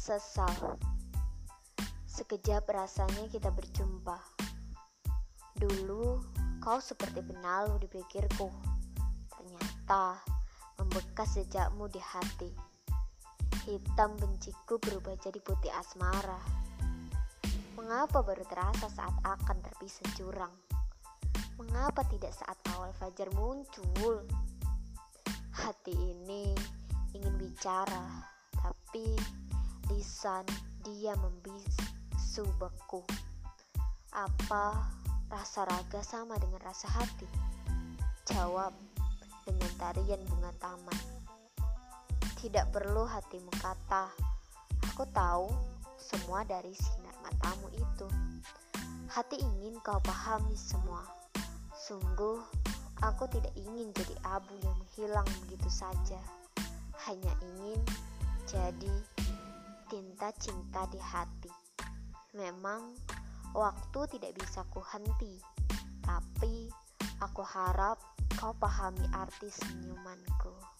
Sesal. Sekejap rasanya kita berjumpa. Dulu kau seperti penalu di pikirku. Ternyata membekas jejakmu di hati. Hitam benciku berubah jadi putih asmara. Mengapa baru terasa saat akan terpisah jurang? Mengapa tidak saat awal fajar muncul? Hati ini ingin bicara Tapi dia membisu beku. Apa rasa raga sama dengan rasa hati? Jawab dengan tarian bunga taman. Tidak perlu hatimu kata, aku tahu semua dari sinar matamu itu. Hati ingin kau pahami semua. Sungguh, aku tidak ingin jadi abu yang menghilang begitu saja. Hanya ingin jadi tinta cinta di hati. Memang waktu tidak bisa kuhenti, tapi aku harap kau pahami arti senyumanku.